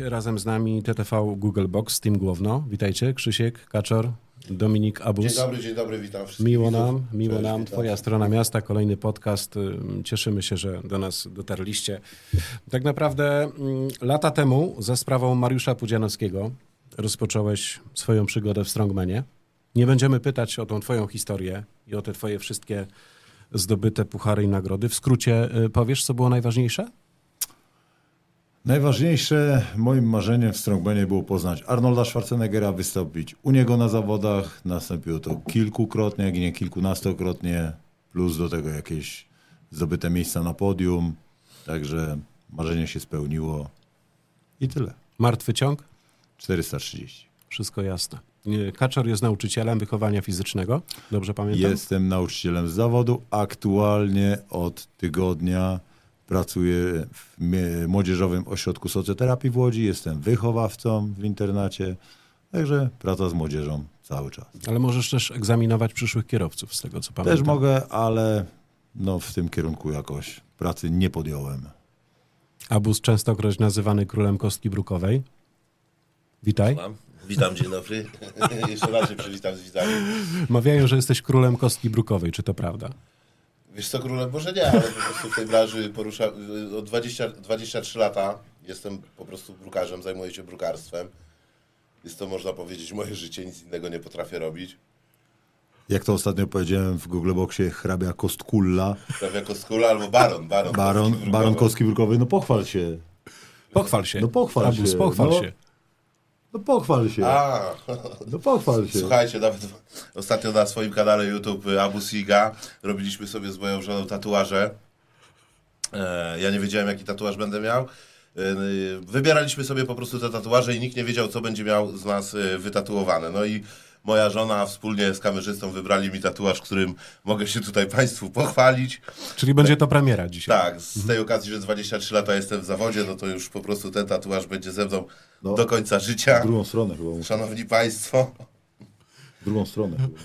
Dziś razem z nami TTV Google Box, Team Głowno. Witajcie, Krzysiek, Kaczor, Dominik Abus. Dzień dobry, dzień dobry, witam wszystkich. Miło nam, miło Cześć, nam. Twoja strona miasta, kolejny podcast. Ym, Cieszymy się, że do nas dotarliście. Tak naprawdę lata temu za sprawą Mariusza Pudzianowskiego rozpocząłeś swoją przygodę w Strongmanie. Nie będziemy pytać o tą twoją historię i o te twoje wszystkie zdobyte puchary i nagrody. W skrócie y, powiesz, co było najważniejsze? Najważniejsze moim marzeniem w Strongmanie było poznać Arnolda Schwarzeneggera, wystąpić u niego na zawodach. Nastąpiło to kilkukrotnie, jak nie kilkunastokrotnie, plus do tego jakieś zdobyte miejsca na podium. Także marzenie się spełniło i tyle. Martwy ciąg? 430. Wszystko jasne. Kaczor jest nauczycielem wychowania fizycznego. Dobrze pamiętam? Jestem nauczycielem z zawodu. Aktualnie od tygodnia pracuję w Młodzieżowym Ośrodku Socjoterapii w Łodzi. Jestem wychowawcą w internacie. Także praca z młodzieżą cały czas. Ale możesz też egzaminować przyszłych kierowców, z tego co pamiętam. Też mogę, ale no w tym kierunku jakoś pracy nie podjąłem. Abus częstokroć nazywany królem kostki brukowej. Witaj. Mam. Witam, dzień dobry. Jeszcze raz się przywitam z widzami. Mawiają, że jesteś królem kostki brukowej. Czy to prawda? Wiesz co, królem może nie, ale po prostu w tej branży porusza... Od 20, 23 lata jestem po prostu brukarzem, zajmuję się brukarstwem. Jest to, można powiedzieć, moje życie, nic innego nie potrafię robić. Jak to ostatnio powiedziałem w Google Boxie, hrabia Kostkulla, jako skóra albo baron. Baron, baron, baron Brukowy. Kostki Brukowej. No pochwal się. Pochwal się. No pochwal się. pochwal No. się. No pochwal się. A, No pochwal się. Słuchajcie, nawet ostatnio na swoim kanale YouTube y, Abu Siga robiliśmy sobie z moją żoną tatuaże. E, ja nie wiedziałem, jaki tatuaż będę miał. E, Wybieraliśmy sobie po prostu te tatuaże i nikt nie wiedział, co będzie miał z nas e, wytatuowane. No i moja żona wspólnie z kamerzystą wybrali mi tatuaż, którym mogę się tutaj Państwu pochwalić. Czyli będzie to premiera dzisiaj. Tak, z tej okazji, że 23 lata jestem w zawodzie, no to już po prostu ten tatuaż będzie ze mną No. do końca życia. W drugą stronę chyba. Szanowni Państwo, W drugą stronę chyba.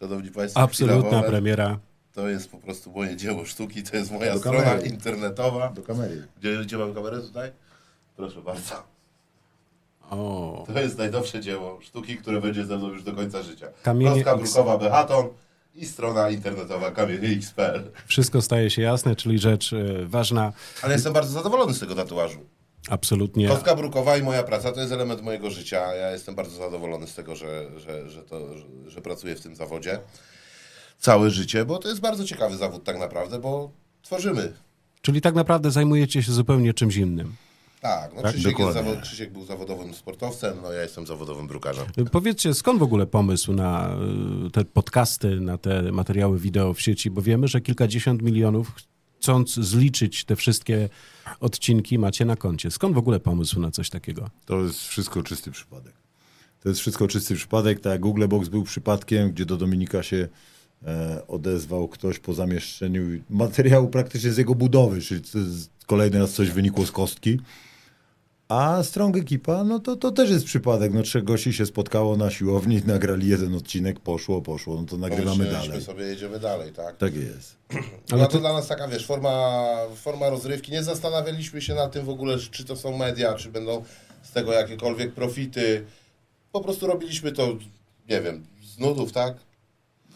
Szanowni Państwo, Absolutna premiera. To jest po prostu moje dzieło sztuki, to jest moja Do strona kamery. internetowa. Do kamery. Gdzie, gdzie mam kamerę tutaj? Proszę bardzo. O, To jest najnowsze dzieło sztuki, które będzie ze mną już do końca życia. Kamienie Kostka brukowa Behaton i strona internetowa kamienie.xpl. wszystko staje się jasne, czyli rzecz e, ważna. Ale jestem bardzo zadowolony z tego tatuażu. Absolutnie. Kostka brukowa i moja praca to jest element mojego życia. Ja jestem bardzo zadowolony z tego, że, że, że, to, że, że pracuję w tym zawodzie całe życie, bo to jest bardzo ciekawy zawód tak naprawdę, bo tworzymy Czyli tak naprawdę zajmujecie się zupełnie czymś innym. Tak, no Tak, Krzysiek, jest dokładnie. zawo- Krzysiek był zawodowym sportowcem, no ja jestem zawodowym drukarzem. E, Powiedzcie, skąd w ogóle pomysł na e, te podcasty, na te materiały wideo w sieci? Bo wiemy, że kilkadziesiąt milionów, chcąc zliczyć te wszystkie odcinki, macie na koncie. Skąd w ogóle pomysł na coś takiego? To jest wszystko czysty przypadek. To jest wszystko czysty przypadek. Tak jak Google Box był przypadkiem, gdzie do Dominika się e, odezwał ktoś po zamieszczeniu materiału praktycznie z jego budowy, czyli kolejny raz coś wynikło z kostki. A Strong Ekipa, no to, to też jest przypadek. No trzech gości się spotkało na siłowni, nagrali jeden odcinek, poszło, poszło, no to nagrywamy dalej. sobie, jedziemy dalej, tak? Tak jest. Ale no to dla nas taka, wiesz, forma, forma rozrywki. Nie zastanawialiśmy się nad tym w ogóle, czy to są media, czy będą z tego jakiekolwiek profity. Po prostu robiliśmy to, nie wiem, z nudów, tak?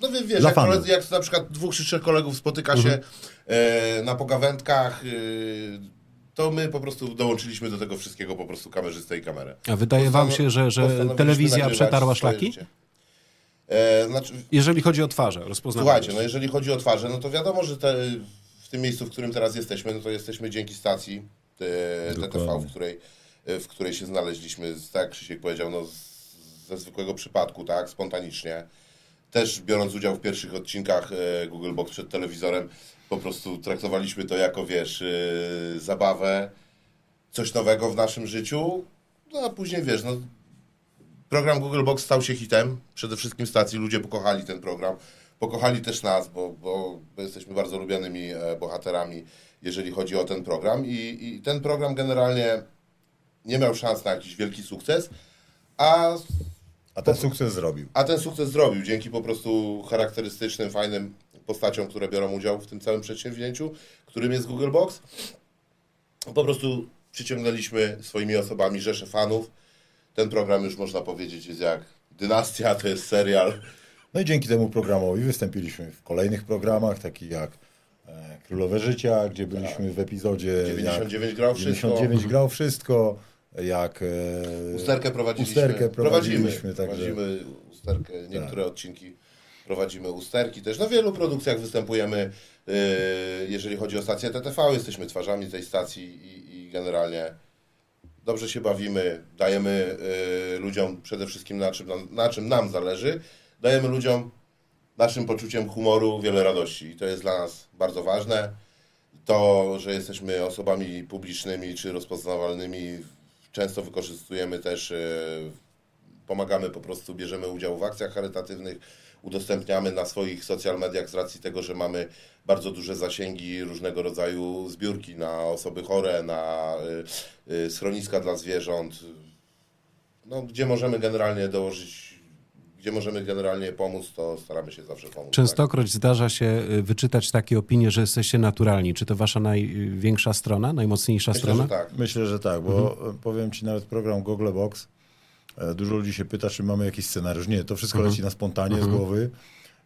No wie- wiesz, jak, koledzy, jak na przykład dwóch czy trzech kolegów spotyka się e, na pogawędkach, e, to my po prostu dołączyliśmy do tego wszystkiego po prostu kamerzystę i kamerę. A wydaje wam Postanow- się, że, że telewizja przetarła szlaki? E, znaczy, Jeżeli chodzi o twarze, rozpoznawanie. Słuchajcie, no jeżeli chodzi o twarze, no to wiadomo, że te, w tym miejscu, w którym teraz jesteśmy, no to jesteśmy dzięki stacji e, TTV, w której, e, w której się znaleźliśmy, tak jak Krzysiek powiedział, no z, ze zwykłego przypadku, tak, spontanicznie. Też biorąc udział w pierwszych odcinkach e, Google Box przed telewizorem, po prostu traktowaliśmy to jako, wiesz, e, zabawę, coś nowego w naszym życiu, no a później, wiesz, no Program Google Box stał się hitem. Przede wszystkim stacji ludzie pokochali ten program. Pokochali też nas, bo, bo, bo jesteśmy bardzo lubianymi e, bohaterami, jeżeli chodzi o ten program. I, I ten program generalnie nie miał szans na jakiś wielki sukces, a, A ten sukces zrobił. a ten sukces zrobił dzięki po prostu charakterystycznym, fajnym postaciom, które biorą udział w tym całym przedsięwzięciu, którym jest Google Box. Po prostu przyciągnęliśmy swoimi osobami rzesze fanów. Ten program już można powiedzieć jest jak dynastia, to jest serial. No i dzięki temu programowi wystąpiliśmy w kolejnych programach, takich jak e, Królowe Życia, gdzie byliśmy w epizodzie. 99 jak, grał wszystko. 99 grał wszystko, jak e, Usterkę prowadziliśmy. Usterkę prowadzimy. prowadziliśmy, także- Prowadzimy usterkę, niektóre odcinki prowadzimy usterki też. Na wielu produkcjach występujemy, yy, jeżeli chodzi o stację TTV, jesteśmy twarzami tej stacji i, i generalnie dobrze się bawimy, dajemy yy, ludziom przede wszystkim na czym, na, czym nam zależy, dajemy ludziom naszym poczuciem humoru wiele radości i to jest dla nas bardzo ważne. To, że jesteśmy osobami publicznymi czy rozpoznawalnymi, często wykorzystujemy też, e, pomagamy po prostu, bierzemy udział w akcjach charytatywnych, udostępniamy na swoich social mediach z racji tego, że mamy bardzo duże zasięgi różnego rodzaju zbiórki na osoby chore, na y, y, schroniska dla zwierząt, no, gdzie możemy generalnie dołożyć, gdzie możemy generalnie pomóc, to staramy się zawsze pomóc. tak? Częstokroć zdarza się y, wyczytać takie opinie, że jesteście naturalni. Czy to wasza największa strona, najmocniejsza Myślę, strona? że tak. Myślę, że tak, bo e, powiem Ci nawet program Google Box. E, Dużo ludzi się pyta, czy mamy jakiś scenariusz. Nie, to wszystko leci na spontanie z głowy.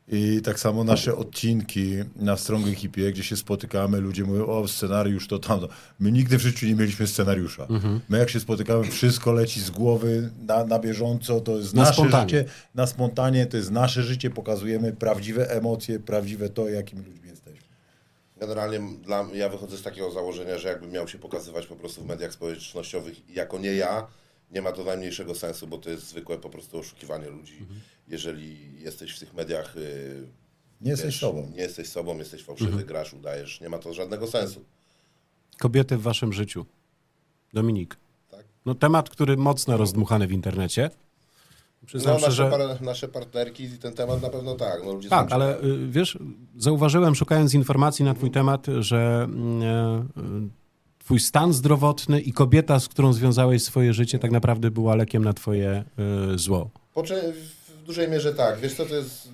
I tak samo nasze odcinki na Strong Ekipie, gdzie się spotykamy, ludzie mówią, o scenariusz to tam. My nigdy w życiu nie mieliśmy scenariusza. My jak się spotykamy, wszystko leci z głowy na, na bieżąco, to jest Na nasze spontanie. życie, na spontanie, to jest nasze życie, pokazujemy prawdziwe emocje, prawdziwe to, jakim ludźmi jesteśmy. Generalnie dla, ja wychodzę z takiego założenia, że jakbym miał się pokazywać po prostu w mediach społecznościowych jako nie ja, nie ma to najmniejszego sensu, bo to jest zwykłe po prostu oszukiwanie ludzi. Mhm. Jeżeli jesteś w tych mediach, yy, Nie jesteś wiesz, sobą. Nie jesteś sobą, jesteś fałszywy, Mhm. grasz, udajesz, nie ma to żadnego sensu. Kobiety w waszym życiu. Dominik. Tak? No temat, który mocno rozdmuchany w internecie. No, Przyznam nasze, szczerze, par, nasze partnerki i ten temat na pewno tak. No, ludzie tak, są ale y, wiesz, zauważyłem szukając informacji na twój temat, że mm, e, twój stan zdrowotny i kobieta, z którą związałeś swoje życie, tak naprawdę była lekiem na twoje y, zło. W dużej mierze tak. Wiesz co, to jest...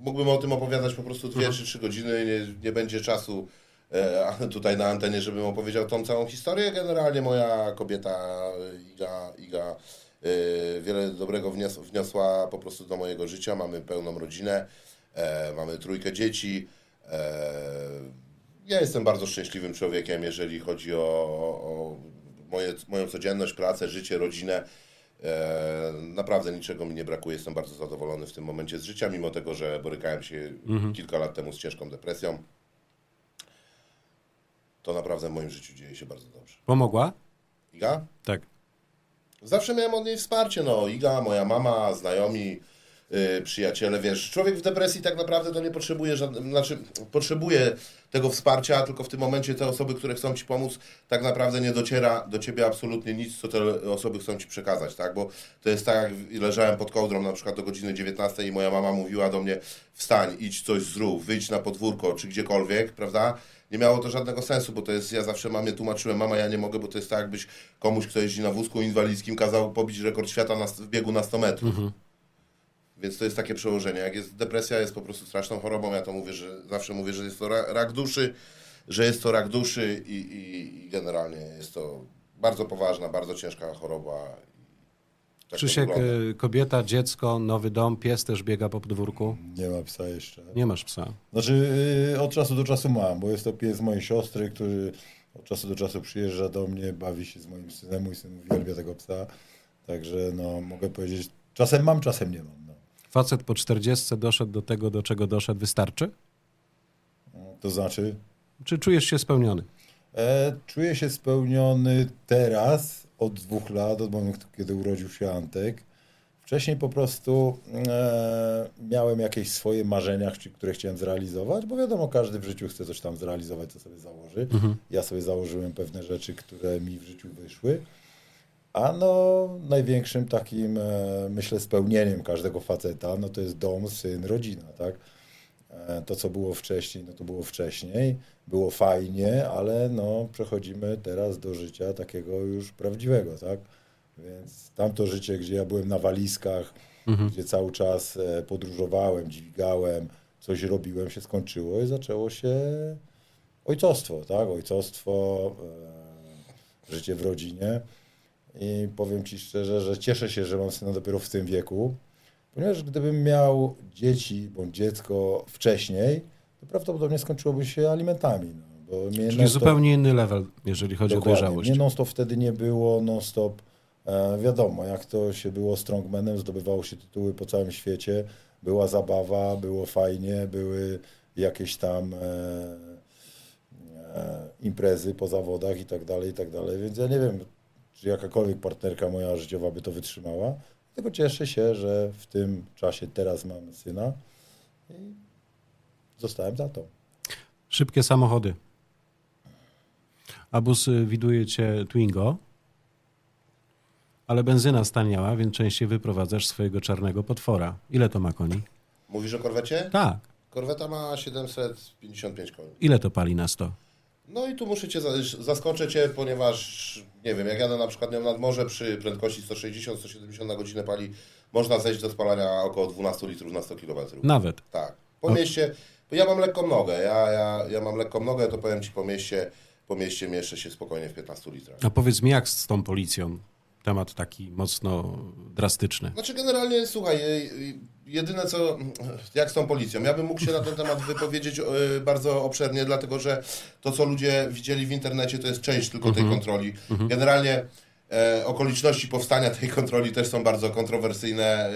Mógłbym o tym opowiadać po prostu dwie czy trzy godziny. Nie, nie będzie czasu e, tutaj na antenie, żebym opowiedział tą całą historię. Generalnie moja kobieta Iga, Iga e, wiele dobrego wnios- wniosła po prostu do mojego życia. Mamy pełną rodzinę, e, mamy trójkę dzieci. E, ja jestem bardzo szczęśliwym człowiekiem, jeżeli chodzi o, o moje, moją codzienność, pracę, życie, rodzinę. E, naprawdę niczego mi nie brakuje, jestem bardzo zadowolony w tym momencie z życia, mimo tego, że borykałem się kilka lat temu z ciężką depresją. To naprawdę w moim życiu dzieje się bardzo dobrze. Pomogła? Iga? Tak. Zawsze miałem od niej wsparcie, no Iga, moja mama, znajomi, przyjaciele, wiesz, człowiek w depresji tak naprawdę to nie potrzebuje żadnego, znaczy potrzebuje tego wsparcia, tylko w tym momencie te osoby, które chcą Ci pomóc, tak naprawdę nie dociera do Ciebie absolutnie nic, co te osoby chcą Ci przekazać, tak, bo to jest tak, jak leżałem pod kołdrą na przykład do godziny 19 i moja mama mówiła do mnie, wstań, idź coś zrób, wyjdź na podwórko, czy gdziekolwiek, prawda, nie miało to żadnego sensu, bo to jest, ja zawsze mamie tłumaczyłem, mama, ja nie mogę, bo to jest tak, jakbyś komuś, kto jeździ na wózku inwalidzkim, kazał pobić rekord świata na, w biegu na 100 metrów. Więc to jest takie przełożenie. Jak jest depresja, jest po prostu straszną chorobą. Ja to mówię, że zawsze mówię, że jest to ra- rak duszy, że jest to rak duszy i, i, i generalnie jest to bardzo poważna, bardzo ciężka choroba. Tak Krzysiek, y, kobieta, dziecko, nowy dom, pies też biega po podwórku. Nie ma psa jeszcze. Nie masz psa. Znaczy yy, od czasu do czasu mam, bo jest to pies mojej siostry, który od czasu do czasu przyjeżdża do mnie, bawi się z moim synem, mój syn uwielbia tego psa. Także no mogę powiedzieć, czasem mam, czasem nie mam. Facet po 40 doszedł do tego, do czego doszedł, wystarczy? To znaczy, Czy czujesz się spełniony? e, czuję się spełniony teraz, od dwóch lat, od momentu, kiedy urodził się Antek. Wcześniej po prostu e, miałem jakieś swoje marzenia, które chciałem zrealizować, bo wiadomo, każdy w życiu chce coś tam zrealizować, co sobie założy. Ja sobie założyłem pewne rzeczy, które mi w życiu wyszły. A no, największym takim, e, myślę, spełnieniem każdego faceta, no to jest dom, syn, rodzina, tak? E, To, co było wcześniej, no to było wcześniej, było fajnie, ale no, przechodzimy teraz do życia takiego już prawdziwego, tak? Więc tamto życie, gdzie ja byłem na walizkach, gdzie cały czas e, podróżowałem, dźwigałem, coś robiłem, się skończyło i zaczęło się ojcostwo, tak? Ojcostwo, życie w rodzinie. I powiem Ci szczerze, że cieszę się, że mam syna dopiero w tym wieku, ponieważ gdybym miał dzieci bądź dziecko wcześniej, to prawdopodobnie skończyłoby się alimentami. No, bo mnie Czyli zupełnie inny level, jeżeli chodzi o dojrzałość. Mnie non-stop wtedy nie było, non-stop e, wiadomo, jak to się było strongmanem, zdobywało się tytuły po całym świecie, była zabawa, było fajnie, były jakieś tam e, e, imprezy po zawodach i tak dalej, i tak dalej, więc ja nie wiem, czy jakakolwiek partnerka moja życiowa by to wytrzymała, tylko cieszę się, że w tym czasie teraz mam syna i zostałem za to. Szybkie samochody. Abus y, widuje cię Twingo, ale benzyna staniała, więc częściej wyprowadzasz swojego czarnego potwora. Ile to ma koni? Mówisz o korwecie? Tak. Korweta ma 755 koni. Ile to pali na 100? No i tu muszę Cię za- zaskoczę Cię, ponieważ nie wiem, jak jadę na przykład nad morze przy prędkości 160-170 na godzinę pali, można zejść do spalania około 12 litrów na 100 km. Nawet. Tak. Po mieście, bo ja mam lekką nogę, ja, ja, ja mam lekką nogę, to powiem Ci po mieście, po mieście mieszczę się spokojnie w 15 litrach. A powiedz mi, jak z tą policją? Temat taki mocno drastyczny. Znaczy generalnie, słuchaj, y, y, jedyne co, jak z tą policją, ja bym mógł się na ten temat wypowiedzieć bardzo obszernie, dlatego że to, co ludzie widzieli w internecie, to jest część tylko tej kontroli. Generalnie e, okoliczności powstania tej kontroli też są bardzo kontrowersyjne. E,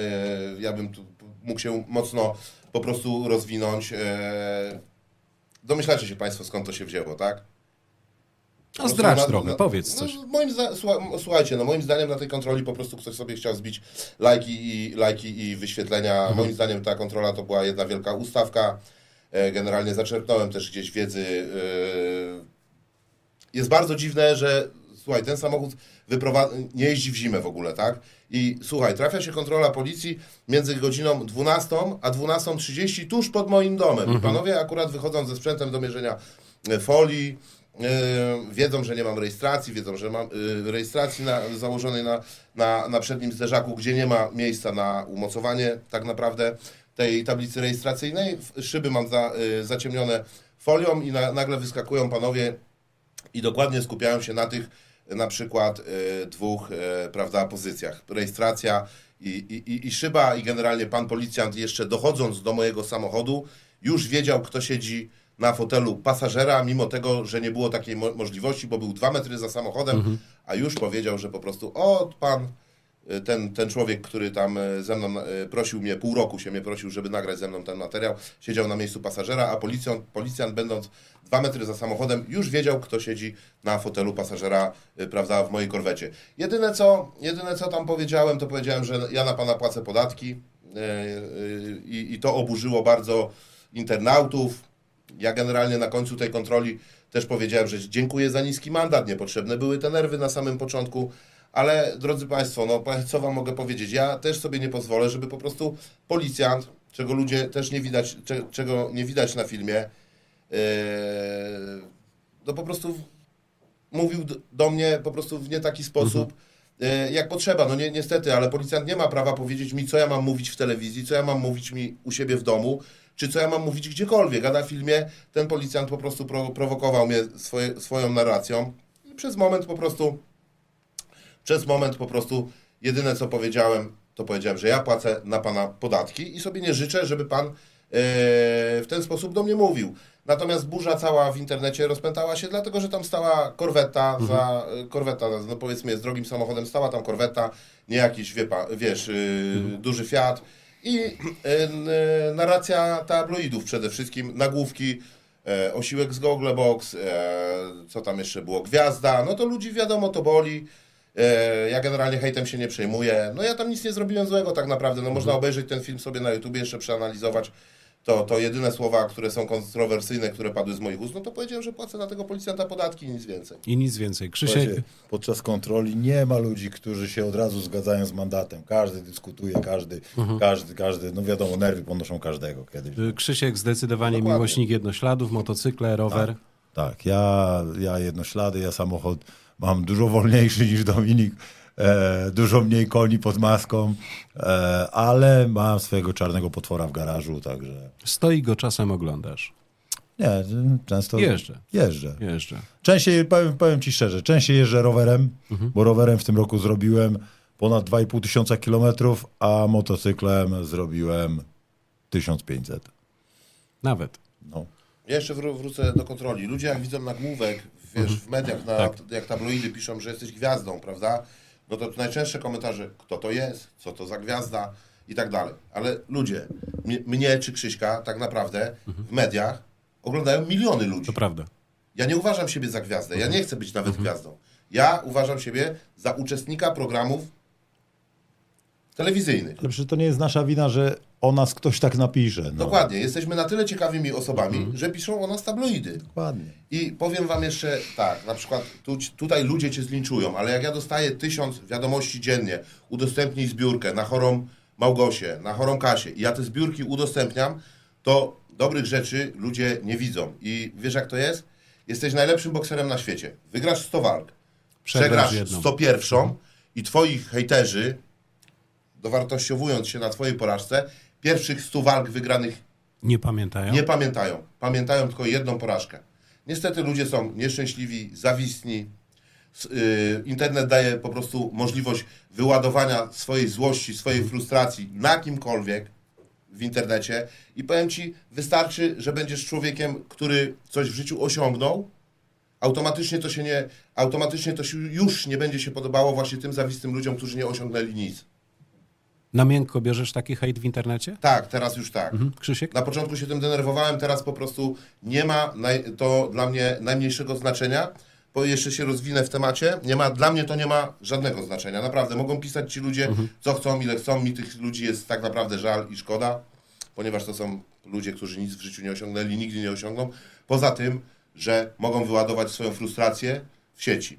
ja bym tu mógł się mocno po prostu rozwinąć. E, domyślacie się Państwo, skąd to się wzięło, tak? No zdradź na- powiedz no, coś. Moim zda- słucha- słuchajcie, no moim zdaniem na tej kontroli po prostu ktoś sobie chciał zbić lajki i, lajki i wyświetlenia. Mhm. Moim zdaniem ta kontrola to była jedna wielka ustawka. E, Generalnie zaczerpnąłem też gdzieś wiedzy. e, Jest bardzo dziwne, że słuchaj, ten samochód wyprowa- nie jeździ w zimę w ogóle, tak? I słuchaj, trafia się kontrola policji między godziną 12 a 12.30 tuż pod moim domem. I panowie akurat wychodzą ze sprzętem do mierzenia e, folii, wiedzą, że nie mam rejestracji, wiedzą, że mam e, rejestracji na, założonej na, na, na przednim zderzaku, gdzie nie ma miejsca na umocowanie tak naprawdę tej tablicy rejestracyjnej. Szyby mam za, e, zaciemnione folią i na, nagle wyskakują panowie i dokładnie skupiają się na tych na przykład e, dwóch e, prawda, pozycjach. Rejestracja i, i- i szyba i generalnie pan policjant jeszcze dochodząc do mojego samochodu już wiedział, kto siedzi na fotelu pasażera, mimo tego, że nie było takiej mo- możliwości, bo był dwa metry za samochodem, a już powiedział, że po prostu o, pan y, ten, ten człowiek, który tam y, ze mną y, prosił mnie, pół roku się mnie prosił, żeby nagrać ze mną ten materiał, siedział na miejscu pasażera, a policjant, policjant będąc dwa metry za samochodem, już wiedział, kto siedzi na fotelu pasażera, prawda, w mojej korwecie. Jedyne co, jedyne co tam powiedziałem, to powiedziałem, że ja na pana płacę podatki i i to oburzyło bardzo internautów. Ja generalnie na końcu tej kontroli też powiedziałem, że dziękuję za niski mandat, niepotrzebne były te nerwy na samym początku, ale drodzy Państwo, no co Wam mogę powiedzieć, ja też sobie nie pozwolę, żeby po prostu policjant, czego ludzie też nie widać, cze, czego nie widać na filmie, yy, no po prostu mówił do mnie po prostu w nie taki sposób, e, jak potrzeba. No ni niestety, ale policjant nie ma prawa powiedzieć mi, co ja mam mówić w telewizji, co ja mam mówić mi u siebie w domu, czy co ja mam mówić gdziekolwiek. A na filmie ten policjant po prostu pro prowokował mnie swoje, swoją narracją i przez moment po prostu, przez moment po prostu jedyne co powiedziałem, to powiedziałem, że ja płacę na pana podatki i sobie nie życzę, żeby pan e, w ten sposób do mnie mówił. Natomiast burza cała w internecie rozpętała się, dlatego że tam stała korweta, za, korweta, no powiedzmy jest drogim samochodem, stała tam korweta, nie jakiś, wie wiesz, y, duży Fiat i y, narracja tabloidów przede wszystkim, nagłówki, e, osiłek z Google Box, e, co tam jeszcze było, gwiazda, no to ludzi wiadomo, to boli. E, Ja generalnie hejtem się nie przejmuję. No ja tam nic nie zrobiłem złego tak naprawdę. No można obejrzeć ten film sobie na YouTubie, jeszcze przeanalizować. To, to jedyne słowa, które są kontrowersyjne, które padły z moich ust, no to powiedziałem, że płacę na tego policjanta podatki i nic więcej. I nic więcej. Krzysiek, Słuchajcie, podczas kontroli nie ma ludzi, którzy się od razu zgadzają z mandatem. Każdy dyskutuje, każdy, każdy, każdy, no wiadomo, nerwy ponoszą każdego kiedyś. y, Krzysiek zdecydowanie Dokładnie. miłośnik jednośladów, motocykle, rower. Tak, ja, ja jednoślady, ja samochód mam dużo wolniejszy niż Dominik, e, dużo mniej koni pod maską, e, ale mam swojego czarnego potwora w garażu, także Stoi go czasem oglądasz. Nie, często Jeżdżę. jeżdżę. Jeżdżę. Częściej, powiem, powiem ci szczerze, częściej jeżdżę rowerem, bo rowerem w tym roku zrobiłem ponad 2,5 tysiąca kilometrów, a motocyklem zrobiłem 1500. Nawet. No. Ja jeszcze wró- wrócę do kontroli. Ludzie jak widzą nagłówek, wiesz, w mediach, na, Tak. jak tabloidy piszą, że jesteś gwiazdą, prawda? No to najczęstsze komentarze, kto to jest, co to za gwiazda i tak dalej. Ale ludzie, mnie, czy Krzyśka tak naprawdę w mediach oglądają miliony ludzi. To prawda. Ja nie uważam siebie za gwiazdę, ja nie chcę być nawet gwiazdą. Ja uważam siebie za uczestnika programów telewizyjnych. Ale przecież to nie jest nasza wina, że o nas ktoś tak napisze. No. Dokładnie, jesteśmy na tyle ciekawymi osobami, że piszą o nas tabloidy. Dokładnie. I powiem wam jeszcze tak, na przykład tu, tutaj ludzie cię zlinczują, ale jak ja dostaję tysiąc wiadomości dziennie, udostępnij zbiórkę na chorą Małgosię, na chorą Kasię i ja te zbiórki udostępniam, to dobrych rzeczy ludzie nie widzą. I wiesz jak to jest? Jesteś najlepszym bokserem na świecie. Wygrasz 100 walk, Przegrasz przegrasz jedną. 101 i twoi hejterzy, dowartościowując się na twojej porażce, pierwszych 100 walk wygranych Nie pamiętają? nie pamiętają. Pamiętają tylko jedną porażkę. Niestety ludzie są nieszczęśliwi, zawistni. Y, Internet daje po prostu możliwość wyładowania swojej złości, swojej frustracji na kimkolwiek w internecie i powiem Ci, wystarczy, że będziesz człowiekiem, który coś w życiu osiągnął, automatycznie to się nie, automatycznie to się już nie będzie się podobało właśnie tym zawistym ludziom, którzy nie osiągnęli nic. Na miękko bierzesz taki hejt w internecie? Tak, teraz już tak. Mhm. Krzysiek? Na początku się tym denerwowałem, teraz po prostu nie ma to dla mnie najmniejszego znaczenia, bo jeszcze się rozwinę w temacie. Nie ma, dla mnie to nie ma żadnego znaczenia. Naprawdę, mogą pisać ci ludzie, co chcą, ile chcą. Mi tych ludzi jest tak naprawdę żal i szkoda, ponieważ to są ludzie, którzy nic w życiu nie osiągnęli, nigdy nie osiągną. Poza tym, że mogą wyładować swoją frustrację w sieci.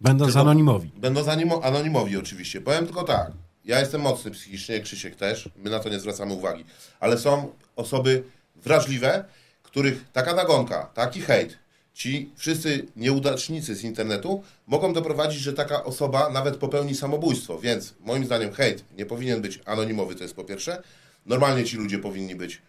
Będąc Tylko- anonimowi. Będą animo- anonimowi oczywiście. Powiem tylko tak. Ja jestem mocny psychicznie, Krzysiek też. My na to nie zwracamy uwagi. Ale są osoby wrażliwe, których taka nagonka, taki hejt, ci wszyscy nieudacznicy z internetu mogą doprowadzić, że taka osoba nawet popełni samobójstwo. Więc moim zdaniem hejt nie powinien być anonimowy, to jest po pierwsze. Normalnie ci ludzie powinni być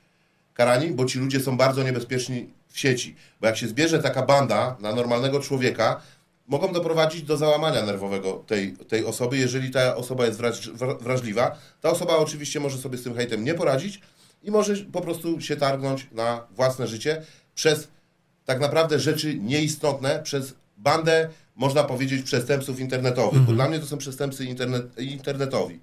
karani, bo ci ludzie są bardzo niebezpieczni w sieci. Bo jak się zbierze taka banda na normalnego człowieka, mogą doprowadzić do załamania nerwowego tej, tej osoby, jeżeli ta osoba jest wraż, wra- wrażliwa. Ta osoba oczywiście może sobie z tym hejtem nie poradzić i może po prostu się targnąć na własne życie przez tak naprawdę rzeczy nieistotne, przez bandę, można powiedzieć, przestępców internetowych. Bo dla mnie to są przestępcy internet, internetowi.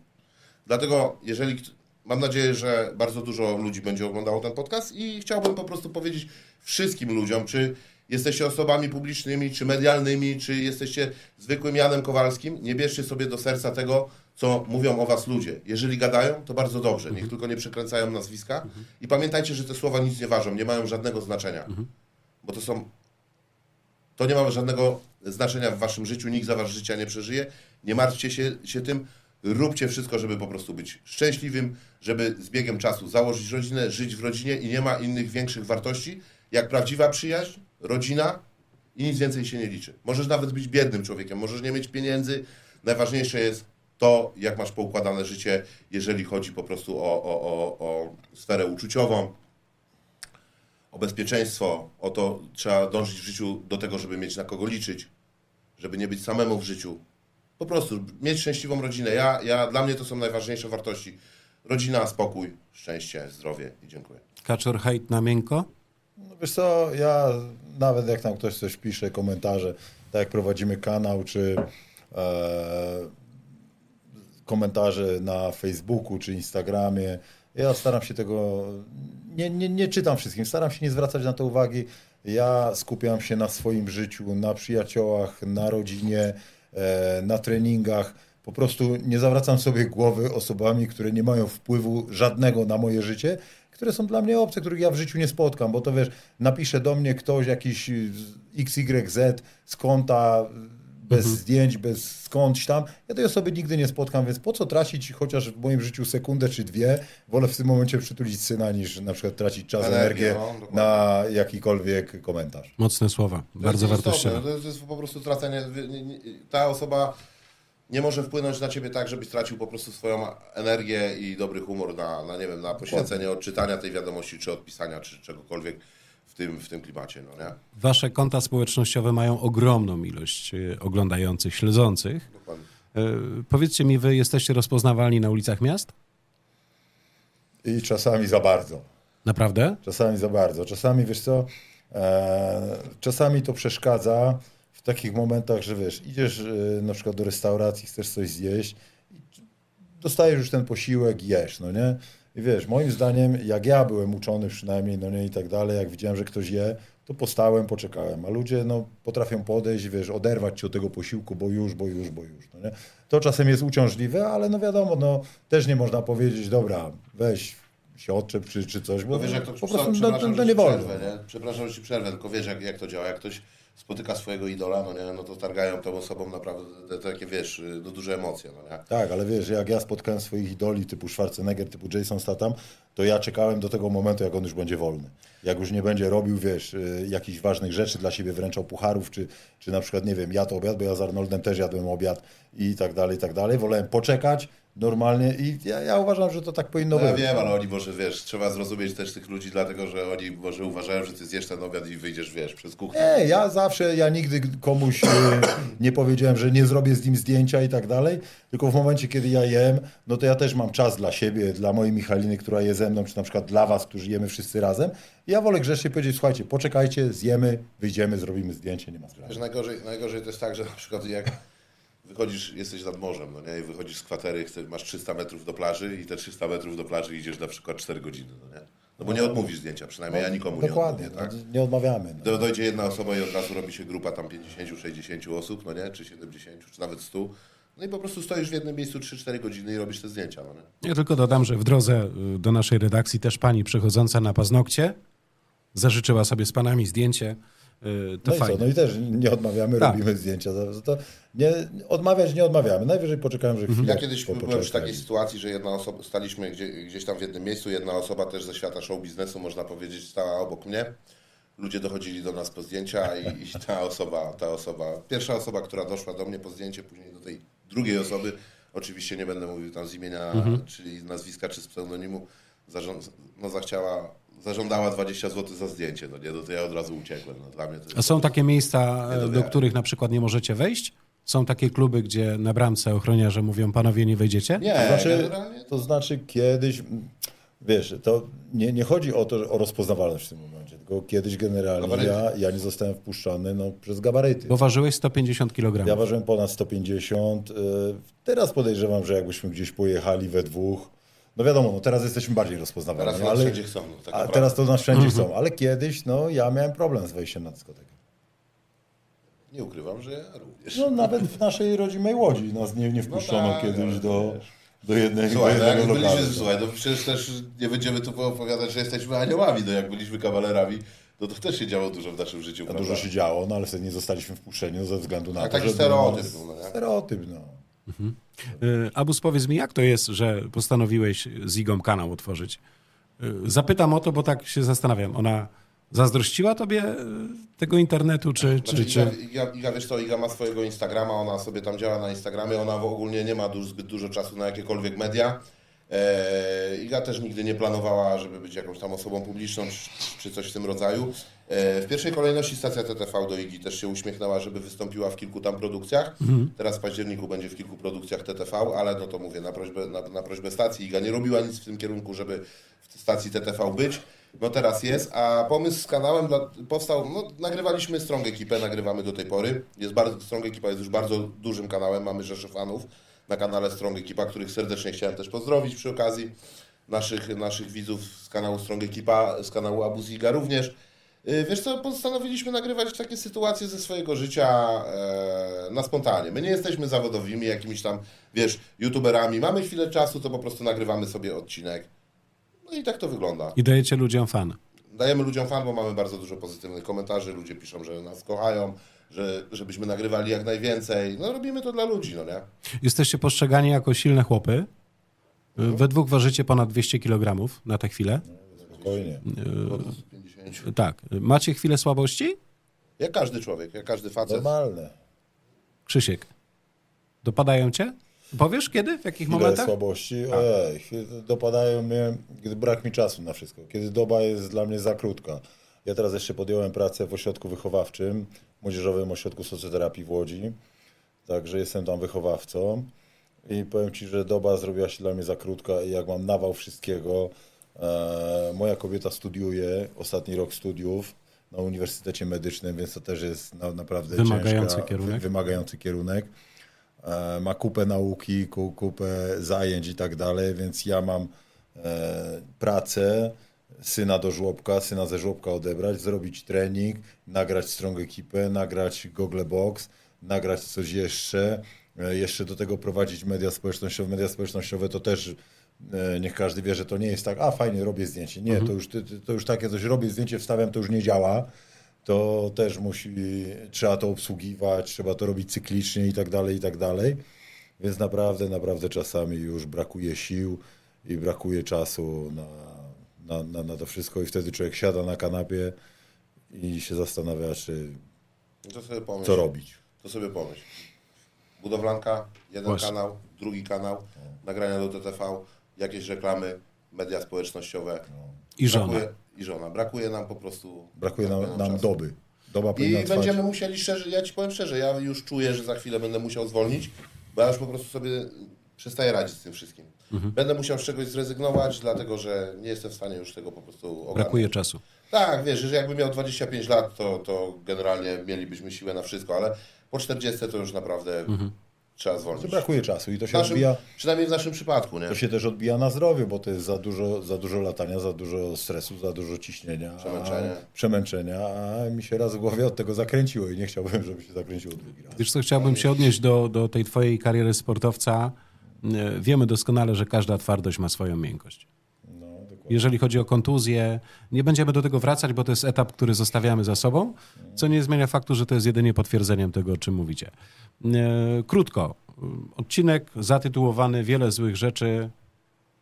Dlatego, jeżeli mam nadzieję, że bardzo dużo ludzi będzie oglądało ten podcast i chciałbym po prostu powiedzieć wszystkim ludziom, czy jesteście osobami publicznymi, czy medialnymi, czy jesteście zwykłym Janem Kowalskim, nie bierzcie sobie do serca tego, co mówią o was ludzie. Jeżeli gadają, to bardzo dobrze, niech tylko nie przekręcają nazwiska. I pamiętajcie, że te słowa nic nie ważą, nie mają żadnego znaczenia, bo to są to nie ma żadnego znaczenia w waszym życiu, nikt za wasze życia nie przeżyje. Nie martwcie się, się tym, róbcie wszystko, żeby po prostu być szczęśliwym, żeby z biegiem czasu założyć rodzinę, żyć w rodzinie i nie ma innych większych wartości, jak prawdziwa przyjaźń, rodzina i nic więcej się nie liczy. Możesz nawet być biednym człowiekiem, możesz nie mieć pieniędzy. Najważniejsze jest to, jak masz poukładane życie, jeżeli chodzi po prostu o, o, o, o sferę uczuciową, o bezpieczeństwo, o to trzeba dążyć w życiu do tego, żeby mieć na kogo liczyć, żeby nie być samemu w życiu. Po prostu mieć szczęśliwą rodzinę. Ja, ja, dla mnie to są najważniejsze wartości. Rodzina, spokój, szczęście, zdrowie i dziękuję. Kaczor hejt na miękko? No wiesz co, ja nawet jak tam ktoś coś pisze, komentarze, tak jak prowadzimy kanał, czy e, komentarze na Facebooku, czy Instagramie, ja staram się tego, nie, nie, nie czytam wszystkim, staram się nie zwracać na to uwagi. Ja skupiam się na swoim życiu, na przyjaciołach, na rodzinie, e, na treningach. Po prostu nie zawracam sobie głowy osobami, które nie mają wpływu żadnego na moje życie, które są dla mnie obce, których ja w życiu nie spotkam, bo to wiesz, napisze do mnie ktoś jakiś y, XYZ z konta, y, bez zdjęć, bez skądś tam. Ja tej osoby nigdy nie spotkam, więc po co tracić chociaż w moim życiu sekundę czy dwie? Wolę w tym momencie przytulić syna, niż na przykład tracić czas, Energię, energię no, na jakikolwiek komentarz. Mocne słowa. To Bardzo wartościowe. To jest, po prostu tracenie. Ta osoba nie może wpłynąć na ciebie tak, żebyś stracił po prostu swoją energię i dobry humor na, na nie wiem, na poświęcenie odczytania tej wiadomości, czy odpisania, czy czegokolwiek. tym, w tym klimacie, no nie? Wasze konta społecznościowe mają ogromną ilość y, oglądających, śledzących. Dokładnie. Y, Powiedzcie mi, wy jesteście rozpoznawalni na ulicach miast? I czasami za bardzo. Naprawdę? Czasami za bardzo. Czasami, wiesz co, e, czasami to przeszkadza w takich momentach, że wiesz, idziesz e, na przykład do restauracji, chcesz coś zjeść, dostajesz już ten posiłek, jesz, no nie? I wiesz, moim zdaniem, jak ja byłem uczony przynajmniej, no nie i tak dalej, jak widziałem, że ktoś je, to postałem, poczekałem, a ludzie, no, potrafią podejść, wiesz, oderwać cię od tego posiłku, bo już, bo już, bo już, no nie? To czasem jest uciążliwe, ale no wiadomo, no, też nie można powiedzieć, dobra, weź się odczep czy, czy coś, bo Bo wiesz, jak to, po prostu no, no, nie wolno. przerwę, nie? Przepraszam, że ci przerwę, tylko wiesz, jak, jak to działa. Jak ktoś spotyka swojego idola, no nie, no to targają tą osobą naprawdę takie, wiesz, no duże emocje, no nie? Tak, ale wiesz, jak ja spotkałem swoich idoli typu Schwarzenegger, typu Jason Statham, to ja czekałem do tego momentu, jak on już będzie wolny. Jak już nie będzie robił, wiesz, y, jakichś ważnych rzeczy dla siebie, wręczał pucharów, czy, czy na przykład, nie wiem, jadł obiad, bo ja z Arnoldem też jadłem obiad i tak dalej, i tak dalej. Wolałem poczekać normalnie i ja, ja uważam, że to tak powinno No ja być. wiem, ale oni może, wiesz, trzeba zrozumieć też tych ludzi, dlatego, że oni może uważają, że ty zjesz ten obiad i wyjdziesz, wiesz, przez kuchnię. Nie, ja zawsze, ja nigdy komuś e, nie powiedziałem, że nie zrobię z nim zdjęcia i tak dalej, tylko w momencie, kiedy ja jem, no to ja też mam czas dla siebie, dla mojej Michaliny, która je ze mną, czy na przykład dla was, którzy jemy wszyscy razem. I ja wolę grzecznie powiedzieć, słuchajcie, poczekajcie, zjemy, wyjdziemy, zrobimy zdjęcie, nie ma sprawy. Najgorzej, najgorzej to jest tak, że na przykład jak wychodzisz, jesteś nad morzem, no nie, i wychodzisz z kwatery, chcesz, masz 300 metrów do plaży i te 300 metrów do plaży idziesz na przykład 4 godziny, no nie? No bo nie odmówisz zdjęcia, przynajmniej ja nikomu Dokładnie, nie odmówię, tak? no, nie odmawiamy. No. Do, dojdzie jedna osoba i od razu robi się grupa tam 50-60 osób, no nie? Czy 70, czy nawet 100. No i po prostu stoisz w jednym miejscu 3-4 godziny i robisz te zdjęcia, no nie? Ja tylko dodam, że w drodze y, do naszej redakcji też pani przechodząca na paznokcie zażyczyła sobie z panami zdjęcie. Y, To No i co, fajne. no i też nie odmawiamy, Tak. robimy zdjęcia. To, nie, odmawiać nie odmawiamy, najwyżej poczekałem, że chwilę Ja kiedyś po- byłem przy takiej sytuacji, że jedna osoba, staliśmy gdzie, gdzieś tam w jednym miejscu, jedna osoba też ze świata show biznesu, można powiedzieć, stała obok mnie. Ludzie dochodzili do nas po zdjęcia i, i ta osoba, ta osoba, pierwsza osoba, która doszła do mnie po zdjęcie, później do tej drugiej osoby, oczywiście nie będę mówił tam z imienia, czyli nazwiska czy z pseudonimu, zarząd, no zachciała, zażądała 20 zł za zdjęcie, no nie, no to ja od razu uciekłem, no dla mnie to A są takie miejsca, e, do dowiadam. których na przykład nie możecie wejść? Są takie kluby, gdzie na bramce ochroniarze mówią, panowie nie wejdziecie? Nie, To znaczy, generalnie to znaczy kiedyś, wiesz, to nie, nie chodzi o to, o rozpoznawalność w tym momencie, tylko kiedyś generalnie Gabaryty. ja, ja nie zostałem wpuszczony no, przez gabaryty. Bo ważyłeś 150 kg. Ja ważyłem ponad 150. y, Teraz podejrzewam, że jakbyśmy gdzieś pojechali we dwóch, no wiadomo, no teraz jesteśmy bardziej rozpoznawalni, teraz nas ale, wszędzie chcą. No, tak a teraz to nas wszędzie są, ale kiedyś no, ja miałem problem z wejściem na dyskotekę. Nie ukrywam, że ja również. No nawet w naszej rodzimej Łodzi nas nie, nie wpuszczono No tak, kiedyś no, do, do jednego, Słuchaj, do no jak jednego lokalu. byliśmy, słuchaj, no przecież też nie będziemy tu opowiadać, że jesteśmy aniołami, no jak byliśmy kawalerami, no to też się działo dużo w naszym życiu, A prawda? dużo się działo, no ale wtedy nie zostaliśmy wpuszczeni no, ze względu na A to, taki że... stereotyp no, był, no? Stereotyp, no. Y, Abus, powiedz mi, jak to jest, że postanowiłeś z Igą kanał otworzyć? Y, Zapytam o to, bo tak się zastanawiam. Ona zazdrościła tobie y, tego internetu, czy... czy, Znaczy, czy... Iga, Iga, Iga, wiesz co, Iga ma swojego Instagrama, ona sobie tam działa na Instagramie, ona w ogóle nie ma du- zbyt dużo czasu na jakiekolwiek media. E, Iga też nigdy nie planowała, żeby być jakąś tam osobą publiczną czy, coś w tym rodzaju. E, w pierwszej kolejności stacja TTV do Igi też się uśmiechnęła, żeby wystąpiła w kilku tam produkcjach. Teraz w październiku będzie w kilku produkcjach TTV, ale no to mówię, na prośbę, na, na prośbę stacji Iga nie robiła nic w tym kierunku, żeby w stacji TTV być. No teraz jest, a pomysł z kanałem dla, powstał, no nagrywaliśmy Strong Ekipę, nagrywamy do tej pory. Jest bardzo, Strong Ekipa jest już bardzo dużym kanałem, mamy rzeszę fanów na kanale Strong Ekipa, których serdecznie chciałem też pozdrowić przy okazji. Naszych, naszych widzów z kanału Strong Ekipa, z kanału Abuziga również. Yy, Wiesz co, postanowiliśmy nagrywać takie sytuacje ze swojego życia e, na spontanie. My nie jesteśmy zawodowymi jakimiś tam, wiesz, youtuberami. Mamy chwilę czasu, to po prostu nagrywamy sobie odcinek. No i tak to wygląda. I dajecie ludziom fan. Dajemy ludziom fan, bo mamy bardzo dużo pozytywnych komentarzy. Ludzie piszą, że nas kochają, że, żebyśmy nagrywali jak najwięcej. No robimy to dla ludzi, no nie? Jesteście postrzegani jako silne chłopy. Y, We dwóch ważycie ponad 200 kg na tę chwilę. Spokojnie. 50. Tak. Macie chwilę słabości? Jak każdy człowiek, jak każdy facet. Normalne. Krzysiek, dopadają cię? Powiesz kiedy? W jakich momentach? słabości? Ojej, dopadają mnie, gdy brak mi czasu na wszystko. Kiedy doba jest dla mnie za krótka. Ja teraz jeszcze podjąłem pracę w ośrodku wychowawczym, Młodzieżowym Ośrodku Socjoterapii w Łodzi. Także jestem tam wychowawcą. I powiem Ci, że doba zrobiła się dla mnie za krótka i jak mam nawał wszystkiego, e, moja kobieta studiuje, ostatni rok studiów na Uniwersytecie Medycznym, więc to też jest na, naprawdę Wymagający ciężka, kierunek. wy- wymagający kierunek. E, ma kupę nauki, ku, kupę zajęć i tak dalej, więc ja mam e, pracę, syna do żłobka, syna ze żłobka odebrać, zrobić trening, nagrać strong ekipę, nagrać Google Box, nagrać coś jeszcze, e, jeszcze do tego prowadzić media społecznościowe. Media społecznościowe to też e, niech każdy wie, że to nie jest tak, a fajnie, robię zdjęcie. Nie, to, już, to już takie coś robię, zdjęcie wstawiam, to już nie działa. To też musi, trzeba to obsługiwać, trzeba to robić cyklicznie i tak dalej, i tak dalej. Więc naprawdę, naprawdę czasami już brakuje sił i brakuje czasu na, na, na, na to wszystko i wtedy człowiek siada na kanapie i się zastanawia, czy To sobie pomyśl. co robić. To sobie pomyśl. Budowlanka, jeden Właśnie. kanał, drugi kanał, nagrania do TTV, jakieś reklamy, media społecznościowe. I żona. Brakuje, I żona. Brakuje nam po prostu... Brakuje nam, nam czasu. doby. Doba I trwać. będziemy musieli szczerze, ja ci powiem szczerze, ja już czuję, że za chwilę będę musiał zwolnić, bo ja już po prostu sobie przestaję radzić z tym wszystkim. Mhm. Będę musiał z czegoś zrezygnować, dlatego że nie jestem w stanie już tego po prostu ogarnąć. Brakuje czasu. Tak, wiesz, że jakbym miał 25 lat, to, to generalnie mielibyśmy siłę na wszystko, ale po 40 to już naprawdę Mhm. trzeba To zwolnić. brakuje czasu i to się naszym, odbija, przynajmniej w naszym przypadku, nie? to się też odbija na zdrowiu, bo to jest za dużo, za dużo latania, za dużo stresu, za dużo ciśnienia. Przemęczenia. A, przemęczenia, a mi się raz w głowie od tego zakręciło i nie chciałbym, żeby się zakręciło drugi raz. Wiesz co, chciałbym się odnieść do, do tej twojej kariery sportowca. E, Wiemy doskonale, że każda twardość ma swoją miękkość. Jeżeli chodzi o kontuzję, nie będziemy do tego wracać, bo to jest etap, który zostawiamy za sobą, co nie zmienia faktu, że to jest jedynie potwierdzeniem tego, o czym mówicie. E, Krótko. Odcinek zatytułowany Wiele złych rzeczy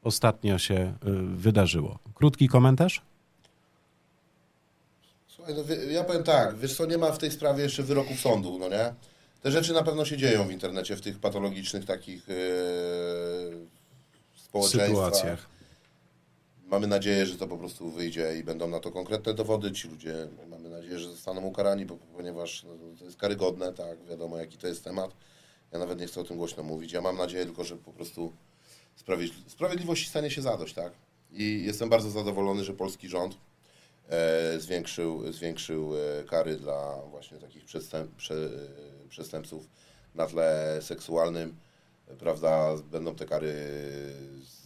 ostatnio się e, wydarzyło. Krótki komentarz? Słuchaj, no, ja powiem tak, wiesz co, nie ma w tej sprawie jeszcze wyroków sądu, no nie? Te rzeczy na pewno się dzieją w internecie, w tych patologicznych takich yy, społeczeństwach. Sytuacjach. Mamy nadzieję, że to po prostu wyjdzie i będą na to konkretne dowody. Ci ludzie, mamy nadzieję, że zostaną ukarani, bo, ponieważ no, to jest karygodne, tak, wiadomo jaki to jest temat. Ja nawet nie chcę o tym głośno mówić. Ja mam nadzieję tylko, że po prostu sprawiedli- sprawiedliwości stanie się zadość, tak? I jestem bardzo zadowolony, że polski rząd zwiększył, zwiększył e, kary dla właśnie takich przestęp, prze, e, przestępców na tle seksualnym. E, Prawda, będą te kary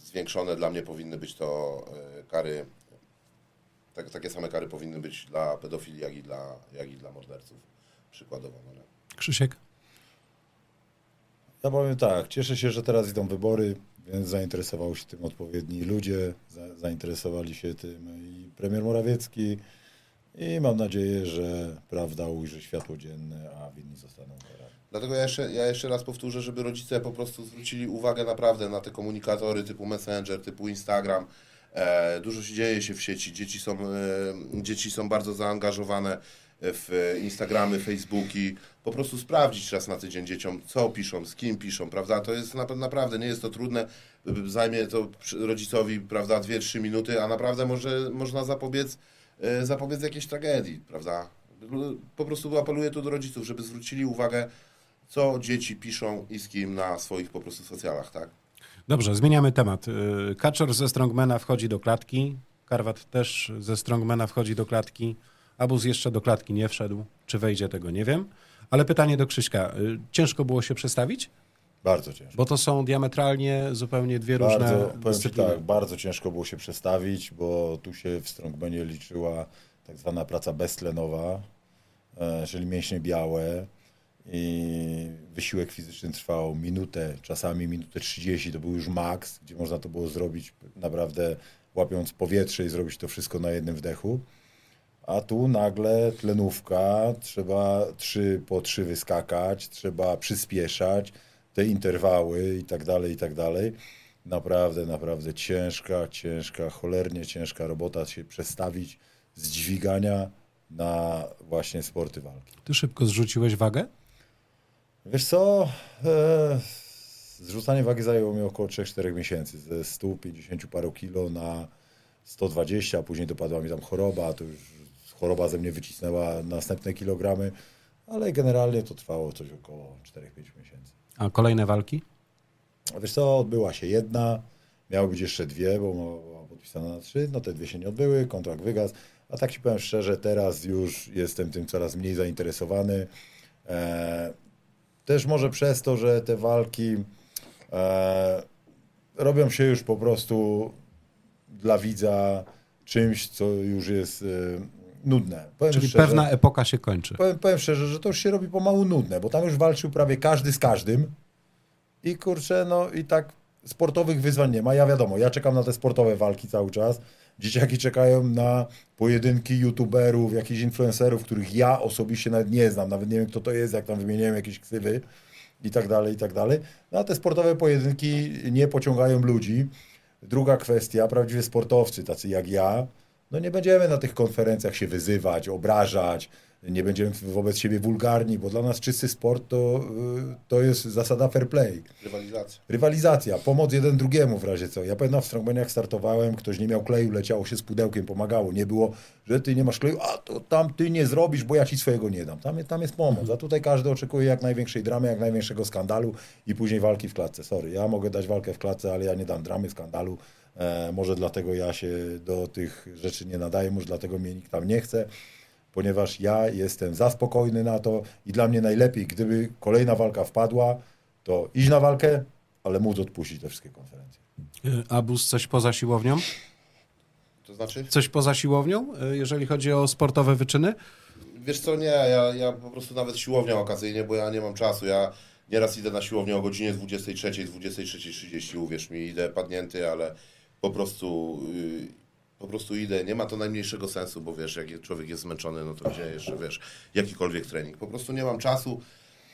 zwiększone. Dla mnie powinny być to e, kary, tak, takie same kary powinny być dla pedofili, jak i dla, jak i dla morderców. Przykładowo. No? Krzysiek? Ja powiem tak, cieszę się, że teraz idą wybory, więc zainteresowały się tym odpowiedni ludzie, za, zainteresowali się tym i premier Morawiecki i mam nadzieję, że prawda ujrzy światło dzienne, a winni zostaną karani. Dlatego ja jeszcze, ja jeszcze raz powtórzę, żeby rodzice po prostu zwrócili uwagę naprawdę na te komunikatory typu Messenger, typu Instagram. E, dużo się dzieje się w sieci. Dzieci są, e, dzieci są bardzo zaangażowane w Instagramy, Facebooki. Po prostu sprawdzić raz na tydzień dzieciom, co piszą, z kim piszą, prawda? To jest na, naprawdę, nie jest to trudne. Zajmie to rodzicowi, prawda, 2-3 minuty, a naprawdę może, można zapobiec, e, zapobiec jakiejś tragedii, prawda? Po prostu apeluję tu do rodziców, żeby zwrócili uwagę, co dzieci piszą i z kim na swoich po prostu socjalach, tak? Dobrze, zmieniamy temat. Y, Kaczor ze Strongmana wchodzi do klatki. Karwat też ze Strongmana wchodzi do klatki. Abuz jeszcze do klatki nie wszedł. Czy wejdzie, tego nie wiem. Ale pytanie do Krzyśka. Y, Ciężko było się przestawić? Bardzo ciężko. Bo to są diametralnie zupełnie dwie różne Bardzo, powiem ci dyscypliny. tak, bardzo ciężko było się przestawić, bo tu się w Strongmanie liczyła tak zwana praca beztlenowa, e, czyli mięśnie białe i wysiłek fizyczny trwał minutę, czasami minutę 30, to był już maks, gdzie można to było zrobić naprawdę łapiąc powietrze i zrobić to wszystko na jednym wdechu. A tu nagle tlenówka, trzeba trzy po trzy wyskakać, trzeba przyspieszać, te interwały i tak dalej, i tak dalej. Naprawdę, naprawdę ciężka, ciężka, cholernie ciężka robota się przestawić z dźwigania na właśnie sporty walki. Ty szybko zrzuciłeś wagę? Wiesz co, e, zrzucanie wagi zajęło mi około 3-4 miesięcy, ze 150 paru kilo na 120, a później dopadła mi tam choroba, to już choroba ze mnie wycisnęła następne kilogramy, ale generalnie to trwało coś około 4-5 miesięcy. A kolejne walki? Wiesz co, odbyła się jedna, miały być jeszcze dwie, bo była podpisana na trzy, no te dwie się nie odbyły, kontrakt wygasł, a tak ci powiem szczerze, teraz już jestem tym coraz mniej zainteresowany. E, też może przez to, że te walki e, robią się już po prostu dla widza czymś, co już jest e, nudne. Powiem Czyli szczerze, pewna epoka się kończy. Powiem, powiem szczerze, że to już się robi pomału nudne, bo tam już walczył prawie każdy z każdym i kurczę, no i tak sportowych wyzwań nie ma. Ja wiadomo, ja czekam na te sportowe walki cały czas. Dzieciaki czekają na pojedynki youtuberów, jakichś influencerów, których ja osobiście nawet nie znam, nawet nie wiem kto to jest, jak tam wymieniałem jakieś ksywy i tak dalej, i tak dalej. No a te sportowe pojedynki nie pociągają ludzi. Druga kwestia, prawdziwie sportowcy, tacy jak ja, no nie będziemy na tych konferencjach się wyzywać, obrażać, nie będziemy wobec siebie wulgarni, bo dla nas czysty sport to, y, to jest zasada fair play. Rywalizacja. Rywalizacja, pomoc jeden drugiemu w razie co. Ja pamiętam w strongmaniach startowałem, ktoś nie miał kleju, leciało się z pudełkiem, pomagało. Nie było, że ty nie masz kleju, a to tam ty nie zrobisz, bo ja ci swojego nie dam. Tam, tam jest pomoc, a tutaj każdy oczekuje jak największej dramy, jak największego skandalu i później walki w klatce. Sorry, ja mogę dać walkę w klatce, ale ja nie dam dramy, skandalu. E, może dlatego ja się do tych rzeczy nie nadaję, może dlatego mnie nikt tam nie chce ponieważ ja jestem za spokojny na to i dla mnie najlepiej, gdyby kolejna walka wpadła, to iść na walkę, ale móc odpuścić te wszystkie konferencje. Y, Abus coś poza siłownią? To znaczy? Coś poza siłownią, y, jeżeli chodzi o sportowe wyczyny? Wiesz co, nie, ja, ja po prostu nawet siłownią okazyjnie, bo ja nie mam czasu. Ja nieraz idę na siłownię o godzinie 23, 23.30, uwierz mi, idę padnięty, ale po prostu, yy, po prostu idę. Nie ma to najmniejszego sensu, bo wiesz, jak człowiek jest zmęczony, no to gdzie jeszcze, wiesz, jakikolwiek trening. Po prostu nie mam czasu.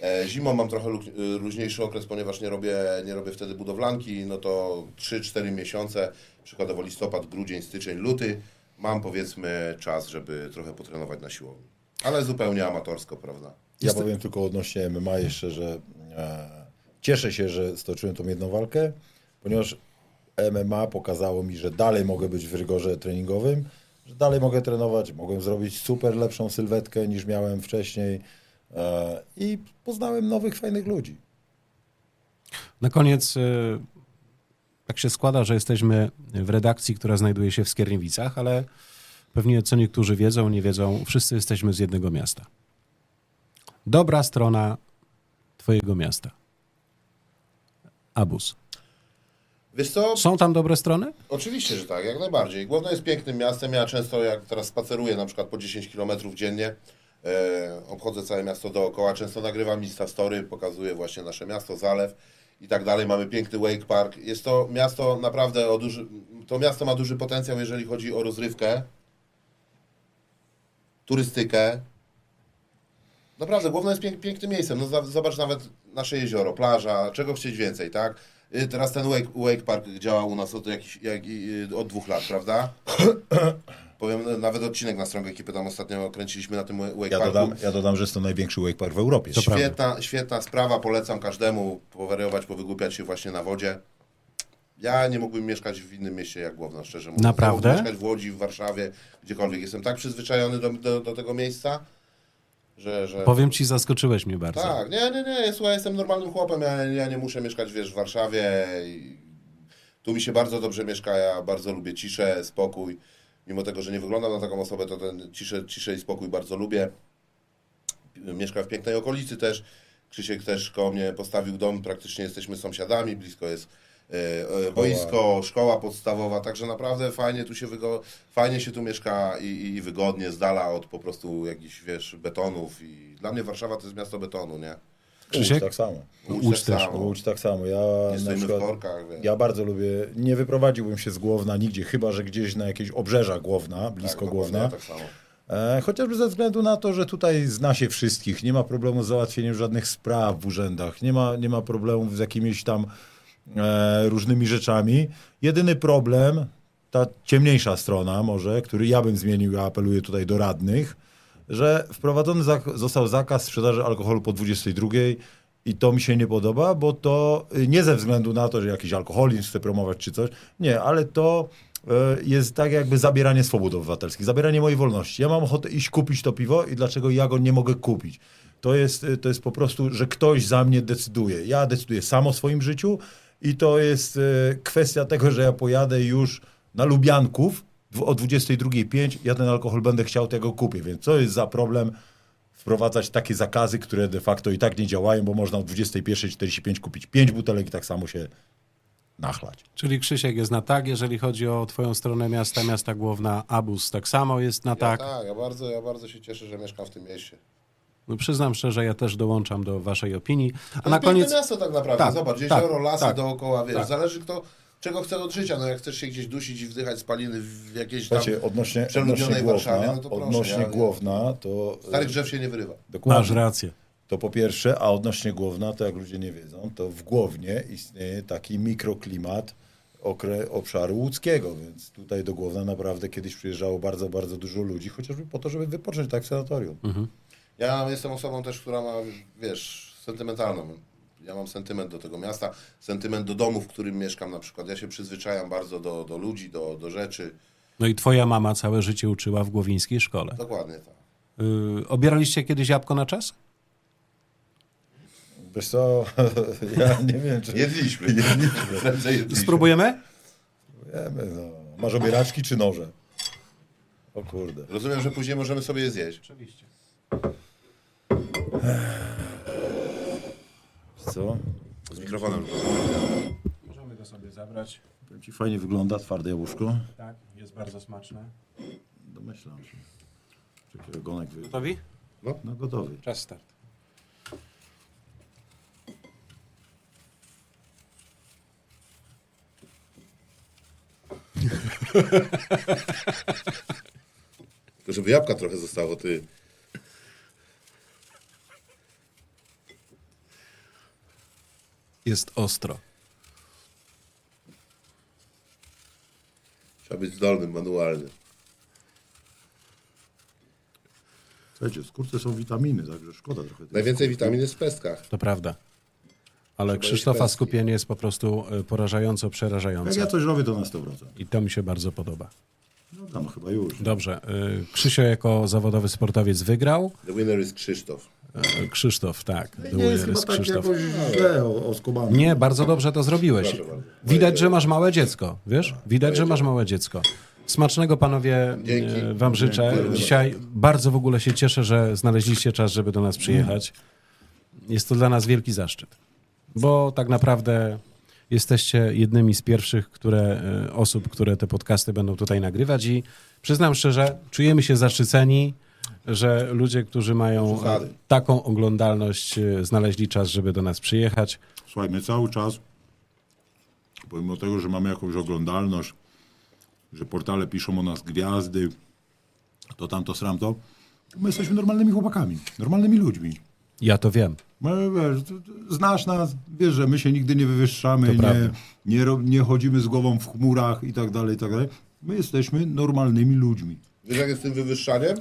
E, Zimą mam trochę y, luźniejszy okres, ponieważ nie robię, nie robię wtedy budowlanki, no to 3-4 miesiące, przykładowo listopad, grudzień, styczeń, luty, mam powiedzmy czas, żeby trochę potrenować na siłowni. Ale zupełnie amatorsko, prawda? Ja powiem tylko odnośnie MMA jeszcze, że e, cieszę się, że stoczyłem tą jedną walkę, ponieważ MMA pokazało mi, że dalej mogę być w rygorze treningowym, że dalej mogę trenować, mogłem zrobić super lepszą sylwetkę niż miałem wcześniej e, i poznałem nowych, fajnych ludzi. Na koniec, y, tak się składa, że jesteśmy w redakcji, która znajduje się w Skierniewicach, ale pewnie co niektórzy wiedzą, nie wiedzą, wszyscy jesteśmy z jednego miasta. Dobra strona twojego miasta. Abus. Wiesz co? Są tam dobre strony? Oczywiście, że tak, jak najbardziej. Główno jest pięknym miastem. Ja często, jak teraz spaceruję na przykład po 10 km dziennie, e, obchodzę całe miasto dookoła, często nagrywam Insta Story, pokazuję właśnie nasze miasto, zalew i tak dalej. Mamy piękny Wake Park. Jest to miasto naprawdę o duży... To miasto ma duży potencjał, jeżeli chodzi o rozrywkę, turystykę. Naprawdę, Główno jest pięk, pięknym miejscem. No, zobacz nawet nasze jezioro, plaża, czego chcieć więcej, tak? Y, Teraz ten Wake, Wake Park działa u nas od, jakiś, jak, y, od dwóch lat, prawda? Powiem, no, nawet odcinek na stronę ekipy tam ostatnio kręciliśmy na tym Wake Ja Parku. dodam, ja dodam, że jest to największy wake park w Europie. To prawda. Świetna, świetna sprawa, polecam każdemu powariować, powygłupiać się właśnie na wodzie. Ja nie mógłbym mieszkać w innym mieście jak Głowno, szczerze mówiąc. Naprawdę? Mieszkać w Łodzi, w Warszawie, gdziekolwiek. Jestem tak przyzwyczajony do, do, do tego miejsca, że... że... Powiem ci, zaskoczyłeś mnie bardzo. Tak, nie, nie, nie, słuchaj, jestem normalnym chłopem, ja, ja nie muszę mieszkać, wiesz, w Warszawie. Tu mi się bardzo dobrze mieszka, ja bardzo lubię ciszę, spokój. Mimo tego, że nie wyglądam na taką osobę, to ten ciszę, ciszę i spokój bardzo lubię. Mieszkam w pięknej okolicy też. Krzysiek też koło mnie postawił dom, praktycznie jesteśmy sąsiadami, blisko jest boisko, szkoła podstawowa, także naprawdę fajnie tu się, wygo- fajnie się tu mieszka i, i, i wygodnie, z dala od po prostu jakichś, wiesz, betonów i dla mnie Warszawa to jest miasto betonu, nie? Krzysiek? Łódź tak samo. Łódź, Łódź tak też, samo. Łódź tak samo. Ja na przykład, korkach. Ja bardzo lubię, nie wyprowadziłbym się z Głowna nigdzie, chyba że gdzieś na jakieś obrzeża Głowna, blisko tak, Głowna. Tak samo. E, chociażby ze względu na to, że tutaj zna się wszystkich, nie ma problemu z załatwieniem żadnych spraw w urzędach, nie ma, nie ma problemów z jakimiś tam e, różnymi rzeczami. Jedyny problem, ta ciemniejsza strona może, który ja bym zmienił, ja apeluję tutaj do radnych, że wprowadzony zak- został zakaz sprzedaży alkoholu po 22 i to mi się nie podoba, bo to y, nie ze względu na to, że jakiś alkoholizm chce promować czy coś, nie, ale to e, jest tak jakby zabieranie swobód obywatelskich, zabieranie mojej wolności. Ja mam ochotę iść kupić to piwo i dlaczego ja go nie mogę kupić? To jest, e, to jest po prostu, że ktoś za mnie decyduje. Ja decyduję sam o swoim życiu i to jest e, kwestia tego, że ja pojadę już na Lubianków o 22.05, ja ten alkohol będę chciał, to ja go kupię. Więc co jest za problem wprowadzać takie zakazy, które de facto i tak nie działają, bo można o 21.45 kupić 5 butelek i tak samo się nachlać. Czyli Krzysiek jest na tak, jeżeli chodzi o twoją stronę miasta, miasta główna, Abus tak samo jest na Ja, tak. tak, ja bardzo, ja bardzo się cieszę, że mieszkam w tym mieście. No, przyznam szczerze, ja też dołączam do waszej opinii. A To na koniec... miasto tak naprawdę, Tak, zobacz, tak, jezioro, lasy tak, dookoła, wiesz, tak. zależy kto, czego chce od życia, no jak chcesz się gdzieś dusić i wdychać spaliny w jakiejś tam Słuchajcie, odnośnie, odnośnie Głowna, Warszawie, no to proszę, odnośnie ja- Głowna, to... starych drzew się nie wyrywa. dokładnie. Masz rację. To po pierwsze, a odnośnie Głowna, to jak ludzie nie wiedzą, to w Głownie istnieje taki mikroklimat okre, obszaru łódzkiego, więc tutaj do Głowna naprawdę kiedyś przyjeżdżało bardzo, bardzo dużo ludzi, chociażby po to, żeby wypocząć tak w sanatorium. Ja jestem osobą też, która ma, wiesz, sentymentalną. Ja mam sentyment do tego miasta, sentyment do domu, w którym mieszkam na przykład. Ja się przyzwyczajam bardzo do, do ludzi, do, do rzeczy. No i twoja mama całe życie uczyła w głowińskiej szkole. Dokładnie tak. Yy, obieraliście kiedyś jabłko na czas? Wiesz co, ja nie wiem, czy... Jedliśmy. Jedliśmy. Spróbujemy? Wiemy, no. Masz obieraczki czy noże? O kurde. Rozumiem, że później możemy sobie je zjeść. Oczywiście. Co? Z mikrofonem. Możemy go sobie zabrać. Powiem ci, fajnie wygląda twarde jabłuszko. Tak, jest bardzo smaczne. Domyślam się. Czekaj, ogonek wy... Gotowi? No gotowy. Czas start. Tylko żeby jabłka trochę zostało, ty. Jest ostro. Trzeba być zdolnym, manualnym. Słuchajcie, w skórce są witaminy, także szkoda trochę. tej Najwięcej witamin jest w pestkach. To prawda. Ale Trzeba Krzysztofa skupienie jest po prostu y, porażająco Jak przerażające. ja coś robię, to na 100%. I to mi się bardzo podoba. No tam chyba już. Dobrze. y, Krzysio jako zawodowy sportowiec wygrał. The winner is Krzysztof. Y, Krzysztof, tak. Nie Duer jest chyba jest tak Krzysztof. jakoś źle o- oskubany. Nie, bardzo dobrze to zrobiłeś. Widać, że masz małe dziecko, wiesz? Widać, że masz małe dziecko. Smacznego panowie Dzięki. e, wam życzę. Dzisiaj bardzo w ogóle się cieszę, że znaleźliście czas, żeby do nas przyjechać. Jest to dla nas wielki zaszczyt. Bo tak naprawdę jesteście jednymi z pierwszych które, e, osób, które te podcasty będą tutaj nagrywać i przyznam szczerze, czujemy się zaszczyceni, że ludzie, którzy mają e, taką oglądalność, e, znaleźli czas, żeby do nas przyjechać. Słuchaj, my cały czas, pomimo tego, że mamy jakąś oglądalność, że portale piszą o nas gwiazdy, to tamto, sramto, my jesteśmy normalnymi chłopakami, normalnymi ludźmi. Ja to wiem. My, wiesz, znasz nas, wiesz, że my się nigdy nie wywyższamy, nie, nie, nie chodzimy z głową w chmurach i tak dalej, i tak dalej. My jesteśmy normalnymi ludźmi. Wiesz jak jest z tym wywyższaniem?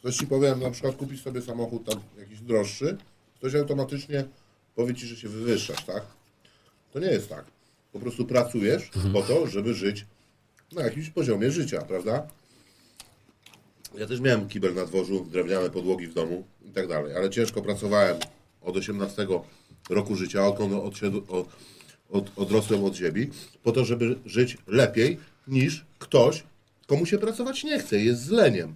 Ktoś ci powie, na przykład kupisz sobie samochód tam jakiś droższy, ktoś automatycznie powie ci, że się wywyższasz, tak? To nie jest tak. Po prostu pracujesz po to, żeby żyć na jakimś poziomie życia, prawda? Ja też miałem kibel na dworzu, drewniane podłogi w domu i tak dalej, ale ciężko pracowałem od 18 roku życia, odkąd odsiadł, od, od, odrosłem od ziemi, po to, żeby żyć lepiej niż ktoś, komu się pracować nie chce, jest zleniem.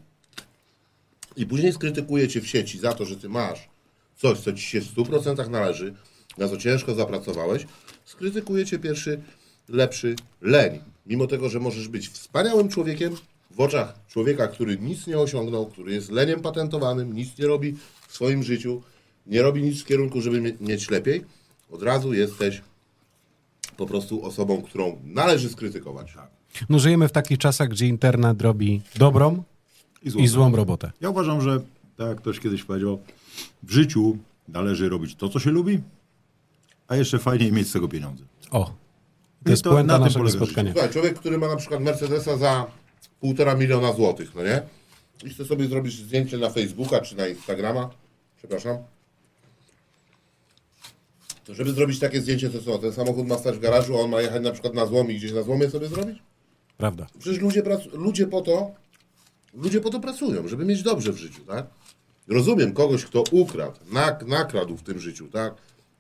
I później skrytykuje cię w sieci za to, że ty masz coś, co ci się w 100% należy, na co ciężko zapracowałeś, skrytykuje cię pierwszy, lepszy leń. Mimo tego, że możesz być wspaniałym człowiekiem w oczach człowieka, który nic nie osiągnął, który jest leniem patentowanym, nic nie robi w swoim życiu, nie robi nic w kierunku, żeby mie- mieć lepiej, od razu jesteś po prostu osobą, którą należy skrytykować. No żyjemy w takich czasach, gdzie internet robi dobrą i złą robotę. Ja uważam, że tak jak ktoś kiedyś powiedział, w życiu należy robić to, co się lubi, a jeszcze fajniej mieć z tego pieniądze. O, I to jest to puenta na tym naszego spotkania. Słuchaj, człowiek, który ma na przykład Mercedesa za półtora miliona złotych, no nie? I chce sobie zrobić zdjęcie na Facebooka czy na Instagrama, przepraszam, to żeby zrobić takie zdjęcie, to co, ten samochód ma stać w garażu, a on ma jechać na przykład na złom i gdzieś na złomie sobie zrobić? Prawda. Przecież ludzie, prac- ludzie po to, ludzie po to pracują, żeby mieć dobrze w życiu, tak? Rozumiem kogoś, kto ukradł, nak- nakradł w tym życiu, tak?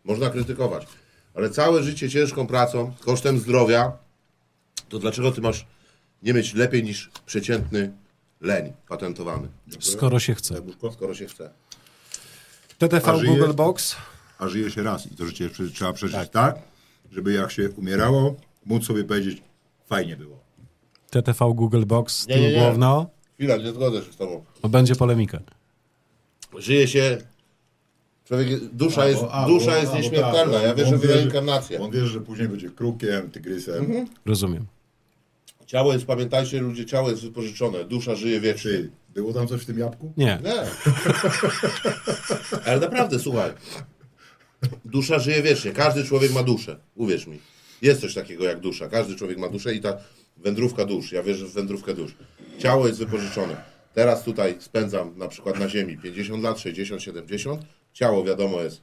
Można krytykować. Ale całe życie ciężką pracą, kosztem zdrowia, to dlaczego ty masz nie mieć lepiej niż przeciętny leń patentowany? Skoro się chce. Skoro się chce. TTV A żyje- Google Box. A żyje się raz i to życie prze- trzeba przeżyć tak. żeby jak się umierało, móc sobie powiedzieć, fajnie było. TTV Google Box. Nie, nie, nie. Główno. Chwila, nie zgodzę się z tobą. Bo będzie polemika. Żyje się... Człowiek, dusza jest, Albo- dusza albo jest tak, nieśmiertelna. Ja wierzę w reinkarnację. On wie, że później będzie krukiem, tygrysem. Rozumiem. Ciało jest, pamiętajcie ludzie, ciało jest wypożyczone, dusza żyje wiecznie. Czy było tam coś w tym jabłku? Nie. Nie. Ale naprawdę, słuchaj. Dusza żyje wiecznie. Każdy człowiek ma duszę. Uwierz mi. Jest coś takiego jak dusza. Każdy człowiek ma duszę i ta wędrówka dusz. Ja wierzę w wędrówkę dusz. Ciało jest wypożyczone. Teraz tutaj spędzam na przykład na ziemi 50 lat, 60, 70. Ciało wiadomo jest.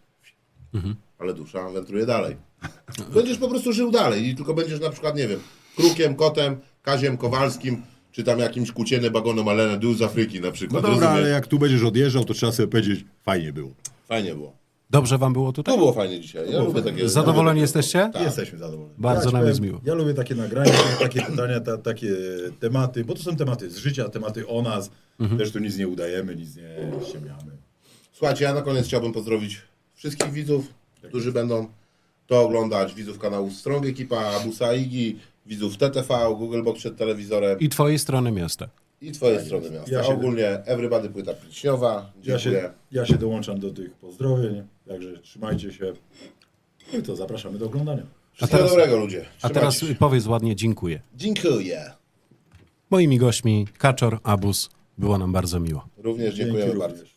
Ale dusza wędruje dalej. Będziesz po prostu żył dalej i tylko będziesz na przykład, nie wiem, krukiem, kotem, Kaziem Kowalskim, czy tam jakimś kucieny bagonem Alena Dół z Afryki na No przykład. dobra, rozumiesz? ale jak tu będziesz odjeżdżał, to trzeba sobie powiedzieć, fajnie było. Fajnie było. Dobrze wam było To tutaj? było fajnie dzisiaj. Ja lubię takie... Zadowoleni ja jesteście? Jesteśmy zadowoleni. Bardzo ci nam jest miło. Ja lubię takie nagrania, takie pytania, ta, takie tematy, bo to są tematy z życia, tematy o nas. Mhm. Też tu nic nie udajemy, nic nie ściemniamy. Słuchajcie, ja na koniec chciałbym pozdrowić wszystkich widzów, którzy będą to oglądać. Widzów kanału Strong Ekipa, Abusa Igi, widzów TTV, Google Box przed telewizorem I twojej strony miasta. i Twojej strony miasta. Ja Ogólnie Everybody Płyta Pliśniowa. Ja Dziękuję. się, ja się dołączam do tych pozdrowień, także trzymajcie się. No i to zapraszamy do oglądania. Wszystkiego teraz- dobrego ludzie. A Trzymajcie teraz się. powiedz ładnie dziękuję. Dziękuję. Moimi gośćmi Kaczor, Abus. Było nam bardzo miło. Również Dzięki dziękujemy bardzo. również.